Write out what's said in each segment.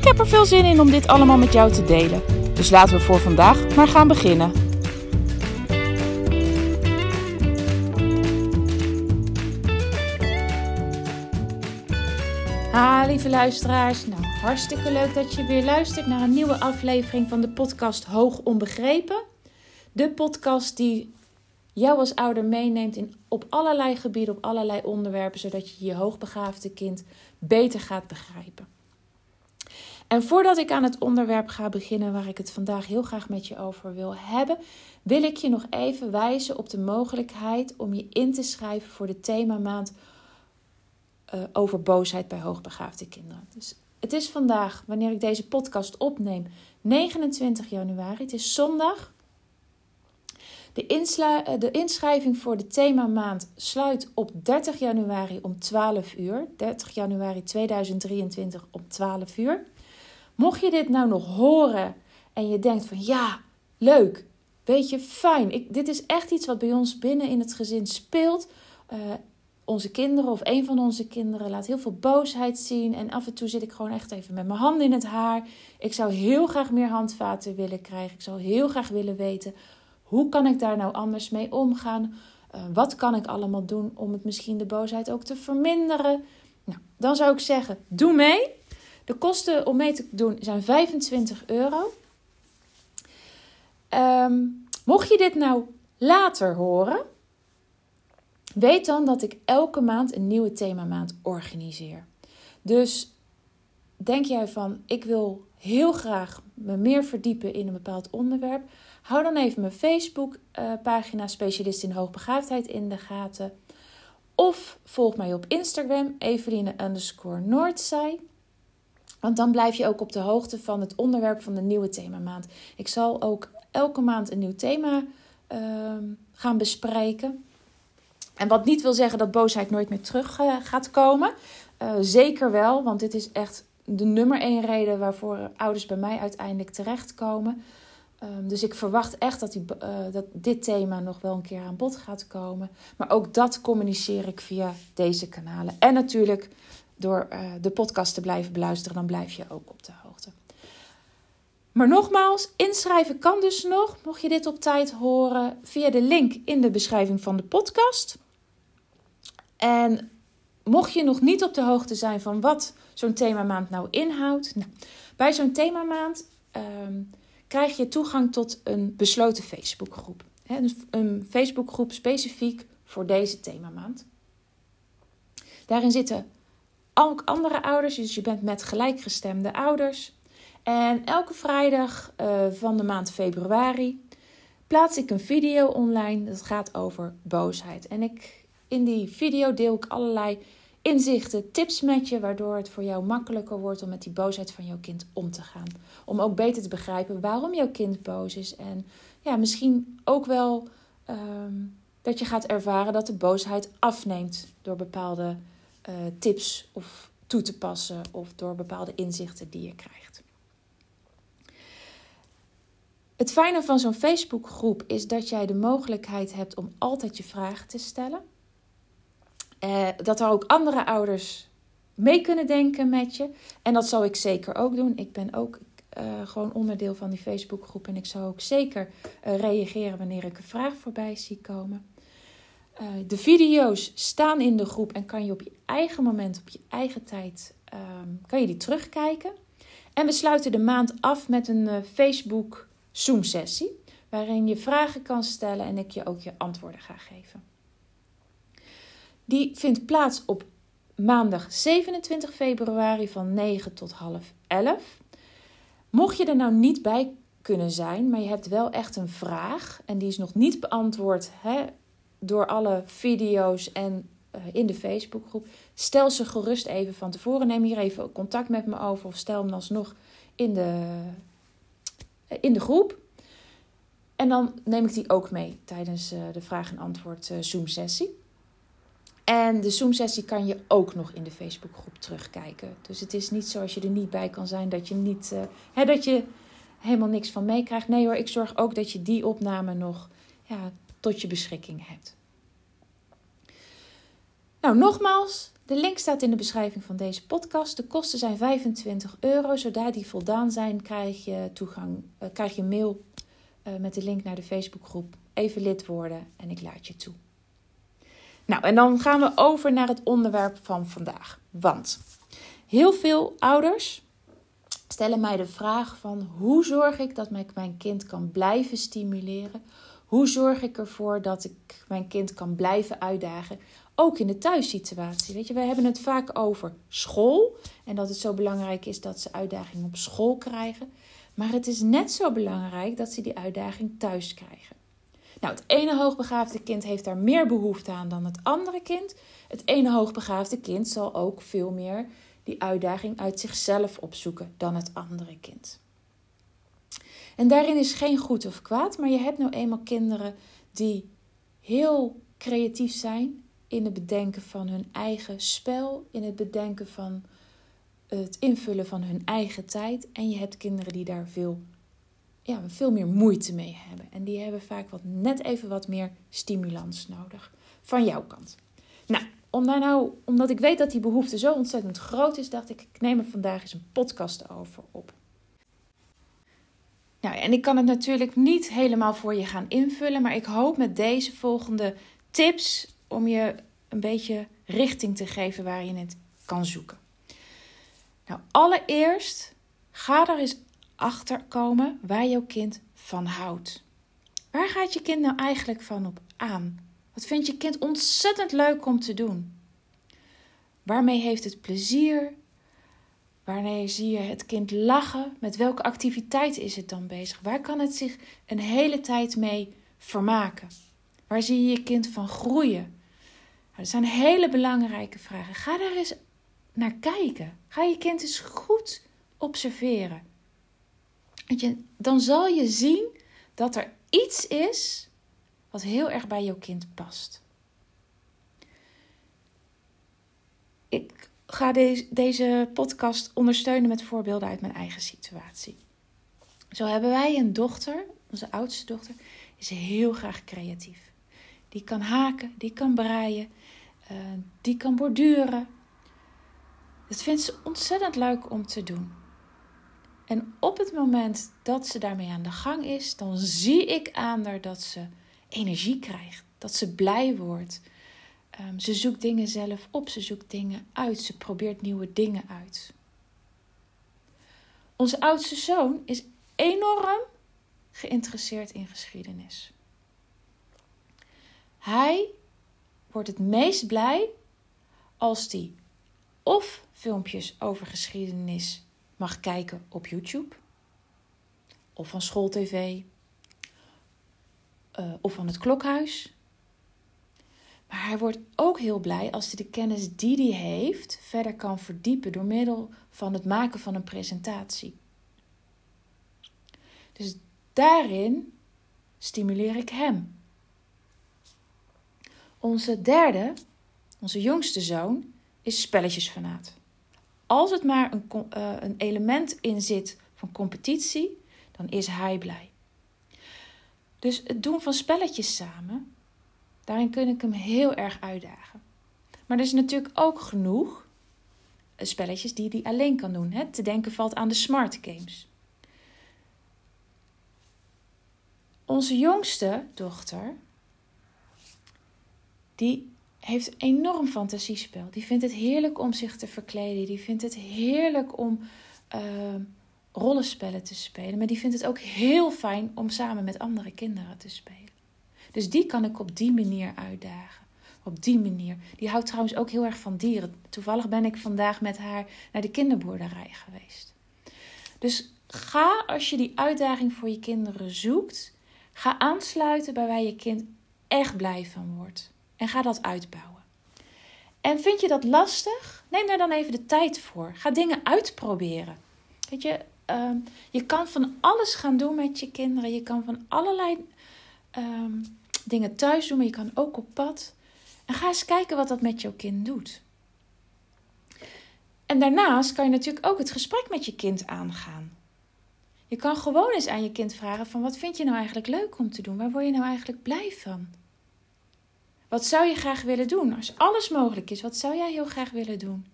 Ik heb er veel zin in om dit allemaal met jou te delen. Dus laten we voor vandaag maar gaan beginnen. Ha, lieve luisteraars. Nou, hartstikke leuk dat je weer luistert naar een nieuwe aflevering van de podcast Hoog Onbegrepen. De podcast die jou als ouder meeneemt in, op allerlei gebieden, op allerlei onderwerpen, zodat je je hoogbegaafde kind beter gaat begrijpen. En voordat ik aan het onderwerp ga beginnen waar ik het vandaag heel graag met je over wil hebben, wil ik je nog even wijzen op de mogelijkheid om je in te schrijven voor de themamaand uh, over boosheid bij hoogbegaafde kinderen. Dus het is vandaag, wanneer ik deze podcast opneem, 29 januari. Het is zondag. De, insla- de inschrijving voor de themamaand sluit op 30 januari om 12 uur. 30 januari 2023 om 12 uur. Mocht je dit nou nog horen en je denkt van ja, leuk, weet je, fijn. Ik, dit is echt iets wat bij ons binnen in het gezin speelt. Uh, onze kinderen of een van onze kinderen laat heel veel boosheid zien. En af en toe zit ik gewoon echt even met mijn handen in het haar. Ik zou heel graag meer handvaten willen krijgen. Ik zou heel graag willen weten hoe kan ik daar nou anders mee omgaan? Uh, wat kan ik allemaal doen om het misschien de boosheid ook te verminderen? Nou, dan zou ik zeggen, doe mee. De kosten om mee te doen zijn 25 euro. Um, mocht je dit nou later horen, weet dan dat ik elke maand een nieuwe themamaand organiseer. Dus denk jij van, ik wil heel graag me meer verdiepen in een bepaald onderwerp, hou dan even mijn Facebook pagina Specialist in Hoogbegaafdheid in de gaten. Of volg mij op Instagram, Eveline underscore. Want dan blijf je ook op de hoogte van het onderwerp van de nieuwe themamaand. Ik zal ook elke maand een nieuw thema uh, gaan bespreken. En wat niet wil zeggen dat boosheid nooit meer terug uh, gaat komen. Uh, zeker wel, want dit is echt de nummer één reden waarvoor ouders bij mij uiteindelijk terechtkomen. Um, dus ik verwacht echt dat, die, uh, dat dit thema nog wel een keer aan bod gaat komen. Maar ook dat communiceer ik via deze kanalen. En natuurlijk door uh, de podcast te blijven beluisteren, dan blijf je ook op de hoogte. Maar nogmaals, inschrijven kan dus nog, mocht je dit op tijd horen, via de link in de beschrijving van de podcast. En mocht je nog niet op de hoogte zijn van wat zo'n themamaand nou inhoudt, nou, bij zo'n themamaand um, krijg je toegang tot een besloten Facebookgroep. Een Facebookgroep specifiek voor deze themamaand. Daarin zitten ook andere ouders, dus je bent met gelijkgestemde ouders. En elke vrijdag uh, van de maand februari plaats ik een video online. Dat gaat over boosheid. En ik, in die video deel ik allerlei inzichten, tips met je, waardoor het voor jou makkelijker wordt om met die boosheid van jouw kind om te gaan. Om ook beter te begrijpen waarom jouw kind boos is. En ja, misschien ook wel um, dat je gaat ervaren dat de boosheid afneemt door bepaalde uh, tips of toe te passen of door bepaalde inzichten die je krijgt. Het fijne van zo'n Facebookgroep is dat jij de mogelijkheid hebt om altijd je vragen te stellen. Uh, dat er ook andere ouders mee kunnen denken met je. En dat zal ik zeker ook doen. Ik ben ook uh, gewoon onderdeel van die Facebookgroep. En ik zal ook zeker reageren wanneer ik een vraag voorbij zie komen. Uh, de video's staan in de groep en kan je op je eigen moment, op je eigen tijd, um, kan je die terugkijken. En we sluiten de maand af met een Facebook Zoom sessie. Waarin je vragen kan stellen en ik je ook je antwoorden ga geven. Die vindt plaats op maandag 27 februari van 9 tot half 11. Mocht je er nou niet bij kunnen zijn, maar je hebt wel echt een vraag en die is nog niet beantwoord hè, door alle video's en uh, in de Facebookgroep. Stel ze gerust even van tevoren. Neem hier even contact met me over of stel hem alsnog in de, uh, in de groep. En dan neem ik die ook mee tijdens uh, de vraag- en antwoord Zoom-sessie. En de Zoom-sessie kan je ook nog in de Facebookgroep terugkijken. Dus het is niet zo als je er niet bij kan zijn dat je, niet, hè, dat je helemaal niks van meekrijgt. Nee hoor, ik zorg ook dat je die opname nog ja, tot je beschikking hebt. Nou, nogmaals, de link staat in de beschrijving van deze podcast. De kosten zijn 25 euro. Zodra die voldaan zijn, krijg je, toegang, uh, krijg je mail uh, met de link naar de Facebookgroep. Even lid worden en ik laat je toe. Nou, en dan gaan we over naar het onderwerp van vandaag. Want heel veel ouders stellen mij de vraag van hoe zorg ik dat ik mijn kind kan blijven stimuleren? Hoe zorg ik ervoor dat ik mijn kind kan blijven uitdagen? Ook in de thuissituatie. Weet je, we hebben het vaak over school. En dat het zo belangrijk is dat ze uitdagingen op school krijgen. Maar het is net zo belangrijk dat ze die uitdaging thuis krijgen. Nou, het ene hoogbegaafde kind heeft daar meer behoefte aan dan het andere kind. Het ene hoogbegaafde kind zal ook veel meer die uitdaging uit zichzelf opzoeken dan het andere kind. En daarin is geen goed of kwaad, maar je hebt nou eenmaal kinderen die heel creatief zijn in het bedenken van hun eigen spel, in het bedenken van het invullen van hun eigen tijd. En je hebt kinderen die daar veel, ja, veel meer moeite mee hebben. En die hebben vaak wat, net even wat meer stimulans nodig van jouw kant. Nou, nou, omdat ik weet dat die behoefte zo ontzettend groot is, dacht ik, ik neem er vandaag eens een podcast over op. Nou, en ik kan het natuurlijk niet helemaal voor je gaan invullen, maar ik hoop met deze volgende tips om je een beetje richting te geven waar je het kan zoeken. Nou, allereerst ga er eens achter komen waar jouw kind van houdt. Waar gaat je kind nou eigenlijk van op aan? Wat vindt je kind ontzettend leuk om te doen? Waarmee heeft het plezier? Wanneer zie je het kind lachen? Met welke activiteit is het dan bezig? Waar kan het zich een hele tijd mee vermaken? Waar zie je je kind van groeien? Nou, dat zijn hele belangrijke vragen. Ga daar eens naar kijken. Ga je kind eens goed observeren. Dan zal je zien dat er iets is wat heel erg bij jouw kind past. Ik ga deze, deze podcast ondersteunen met voorbeelden uit mijn eigen situatie. Zo hebben wij een dochter, onze oudste dochter, is heel graag creatief. Die kan haken, die kan braaien, uh, die kan borduren. Dat vindt ze ontzettend leuk om te doen. En op het moment dat ze daarmee aan de gang is, dan zie ik aan haar dat ze energie krijgt, dat ze blij wordt, Ehm, ze zoekt dingen zelf op, ze zoekt dingen uit, ze probeert nieuwe dingen uit. Onze oudste zoon is enorm geïnteresseerd in geschiedenis. Hij wordt het meest blij als hij of filmpjes over geschiedenis mag kijken op YouTube, of van schooltv, uh, of van het klokhuis, maar hij wordt ook heel blij als hij de kennis die hij heeft verder kan verdiepen door middel van het maken van een presentatie. Dus daarin stimuleer ik hem. Onze derde, onze jongste zoon, is spelletjesfanaat. Als het maar een, uh, een element in zit van competitie, dan is hij blij. Dus het doen van spelletjes samen Daarin kun ik hem heel erg uitdagen. Maar er is natuurlijk ook genoeg eh, spelletjes die hij alleen kan doen. Hè? Te denken valt aan de smart games. Onze jongste dochter, die heeft enorm fantasiespel. Die vindt het heerlijk om zich te verkleden. Die vindt het heerlijk om uh, rollenspellen te spelen. Maar die vindt het ook heel fijn om samen met andere kinderen te spelen. Dus die kan ik op die manier uitdagen. Op die manier. Die houdt trouwens ook heel erg van dieren. Toevallig ben ik vandaag met haar naar de kinderboerderij geweest. Dus ga als je die uitdaging voor je kinderen zoekt, ga aansluiten bij waar je kind echt blij van wordt. En ga dat uitbouwen. En vind je dat lastig? Neem daar dan even de tijd voor. Ga dingen uitproberen. Weet je, ehm, je kan van alles gaan doen met je kinderen. Je kan van allerlei ehm, dingen thuis doen, maar je kan ook op pad. En ga eens kijken wat dat met jouw kind doet. En daarnaast kan je natuurlijk ook het gesprek met je kind aangaan. Je kan gewoon eens aan je kind vragen van wat vind je nou eigenlijk leuk om te doen? Waar word je nou eigenlijk blij van? Wat zou je graag willen doen? Als alles mogelijk is, wat zou jij heel graag willen doen?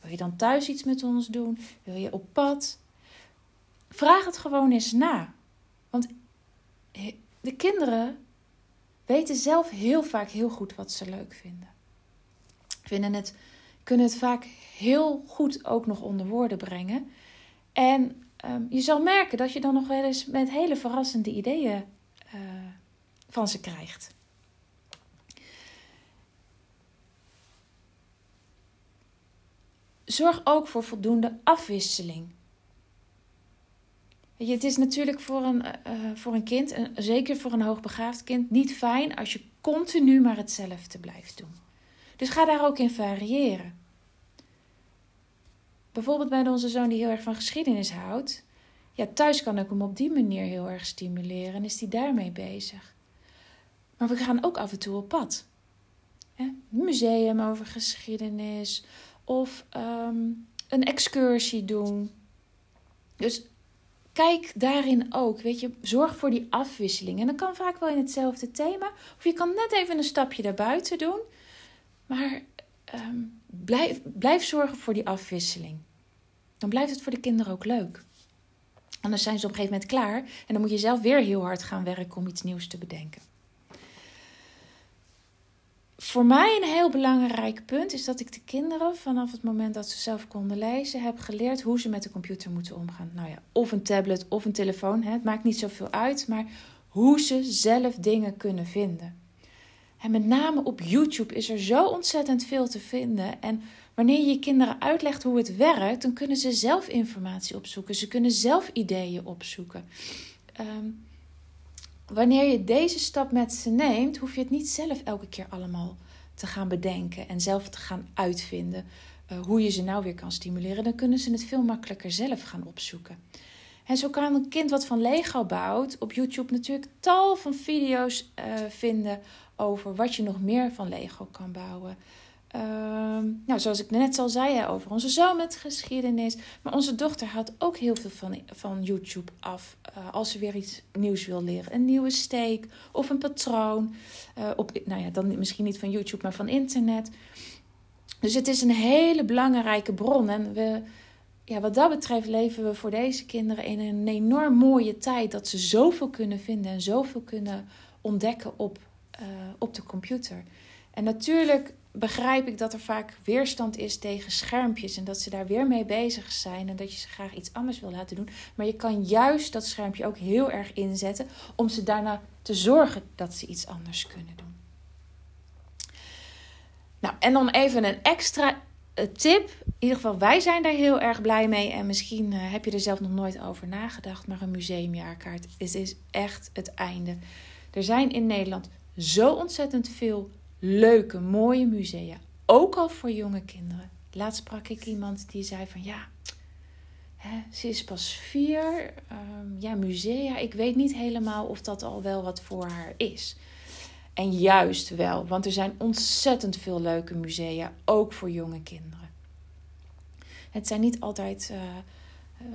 Wil je dan thuis iets met ons doen? Wil je op pad? Vraag het gewoon eens na. Want de kinderen weten zelf heel vaak heel goed wat ze leuk vinden. Vinden het, kunnen het vaak heel goed ook nog onder woorden brengen. En um, je zal merken dat je dan nog wel eens met hele verrassende ideeën uh, van ze krijgt. Zorg ook voor voldoende afwisseling. Je, het is natuurlijk voor een, uh, voor een kind, en zeker voor een hoogbegaafd kind, niet fijn als je continu maar hetzelfde blijft doen. Dus ga daar ook in variëren. Bijvoorbeeld bij onze zoon die heel erg van geschiedenis houdt. Ja, thuis kan ik hem op die manier heel erg stimuleren en is hij daarmee bezig. Maar we gaan ook af en toe op pad. Een museum over geschiedenis of ehm, een excursie doen. Dus kijk daarin ook. Weet je, zorg voor die afwisseling. En dat kan vaak wel in hetzelfde thema. Of je kan net even een stapje daarbuiten doen. Maar ehm, blijf, blijf zorgen voor die afwisseling. Dan blijft het voor de kinderen ook leuk. Anders zijn ze op een gegeven moment klaar. En dan moet je zelf weer heel hard gaan werken om iets nieuws te bedenken voor mij een heel belangrijk punt is dat ik de kinderen vanaf het moment dat ze zelf konden lezen heb geleerd hoe ze met de computer moeten omgaan. Nou ja, of een tablet of een telefoon, hè, het maakt niet zoveel uit, maar hoe ze zelf dingen kunnen vinden. En met name op YouTube is er zo ontzettend veel te vinden. En wanneer je je kinderen uitlegt hoe het werkt, dan kunnen ze zelf informatie opzoeken. Ze kunnen zelf ideeën opzoeken. Um, wanneer je deze stap met ze neemt, hoef je het niet zelf elke keer allemaal te gaan bedenken en zelf te gaan uitvinden uh, hoe je ze nou weer kan stimuleren. Dan kunnen ze het veel makkelijker zelf gaan opzoeken. En zo kan een kind wat van Lego bouwt op YouTube natuurlijk tal van video's uh, vinden over wat je nog meer van Lego kan bouwen. Ehm, nou, zoals ik net al zei over onze zoon met geschiedenis. Maar onze dochter houdt ook heel veel van, van YouTube af. Uh, als ze weer iets nieuws wil leren. Een nieuwe steek of een patroon. Uh, op, nou ja, dan misschien niet van YouTube, maar van internet. Dus het is een hele belangrijke bron. En we, ja, wat dat betreft leven we voor deze kinderen in een enorm mooie tijd. Dat ze zoveel kunnen vinden en zoveel kunnen ontdekken op, uh, op de computer. En natuurlijk begrijp ik dat er vaak weerstand is tegen schermpjes en dat ze daar weer mee bezig zijn en dat je ze graag iets anders wil laten doen. Maar je kan juist dat schermpje ook heel erg inzetten om ze daarna te zorgen dat ze iets anders kunnen doen. Nou, en dan even een extra eh, tip. In ieder geval, wij zijn daar heel erg blij mee. En misschien uh, heb je er zelf nog nooit over nagedacht. Maar een museumjaarkaart is, is echt het einde. Er zijn in Nederland zo ontzettend veel leuke, mooie musea. Ook al voor jonge kinderen. Laatst sprak ik iemand die zei van ja, hè, ze is pas vier. Um, ja, musea. Ik weet niet helemaal of dat al wel wat voor haar is. En juist wel, want er zijn ontzettend veel leuke musea, ook voor jonge kinderen. Het zijn niet altijd. Uh,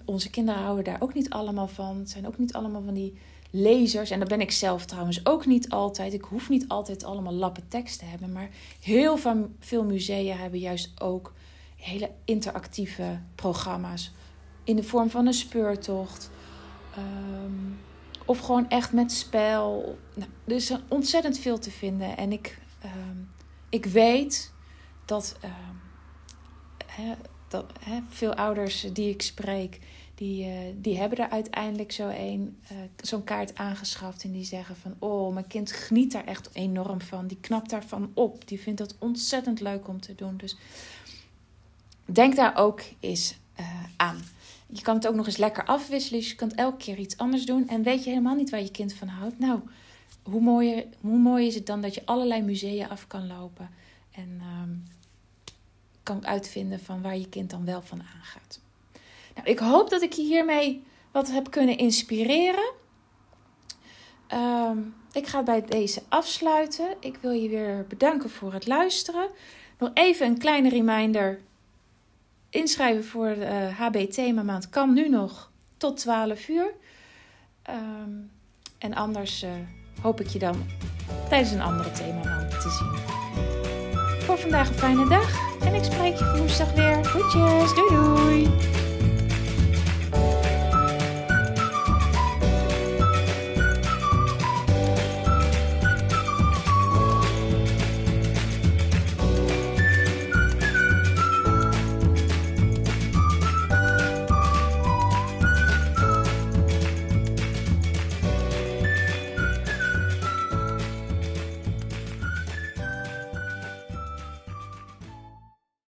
onze kinderen houden daar ook niet allemaal van. Het zijn ook niet allemaal van die lezers. En dat ben ik zelf trouwens ook niet altijd. Ik hoef niet altijd allemaal lappen tekst te hebben. Maar heel veel musea hebben juist ook hele interactieve programma's. In de vorm van een speurtocht. Um, of gewoon echt met spel. Nou, er is ontzettend veel te vinden. En ik, um, ik weet dat, um, dat veel ouders die ik spreek die, uh, die hebben er uiteindelijk zo een, uh, zo'n kaart aangeschaft. En die zeggen van, oh, mijn kind geniet daar echt enorm van. Die knapt daarvan op. Die vindt dat ontzettend leuk om te doen. Dus denk daar ook eens uh, aan. Je kan het ook nog eens lekker afwisselen. Dus je kan elke keer iets anders doen. En weet je helemaal niet waar je kind van houdt. Nou, hoe mooi, hoe mooi is het dan dat je allerlei musea af kan lopen. En... Um, kan uitvinden van waar je kind dan wel van aangaat. Nou, ik hoop dat ik je hiermee wat heb kunnen inspireren. Ehm, ik ga bij deze afsluiten. Ik wil je weer bedanken voor het luisteren. Nog even een kleine reminder. Inschrijven voor de HB Thema Maand kan nu nog tot 12 uur. Ehm, en anders uh, hoop ik je dan tijdens een andere thema maand te zien. Voor vandaag een fijne dag en ik spreek je woensdag weer. Goedjes, doei doei!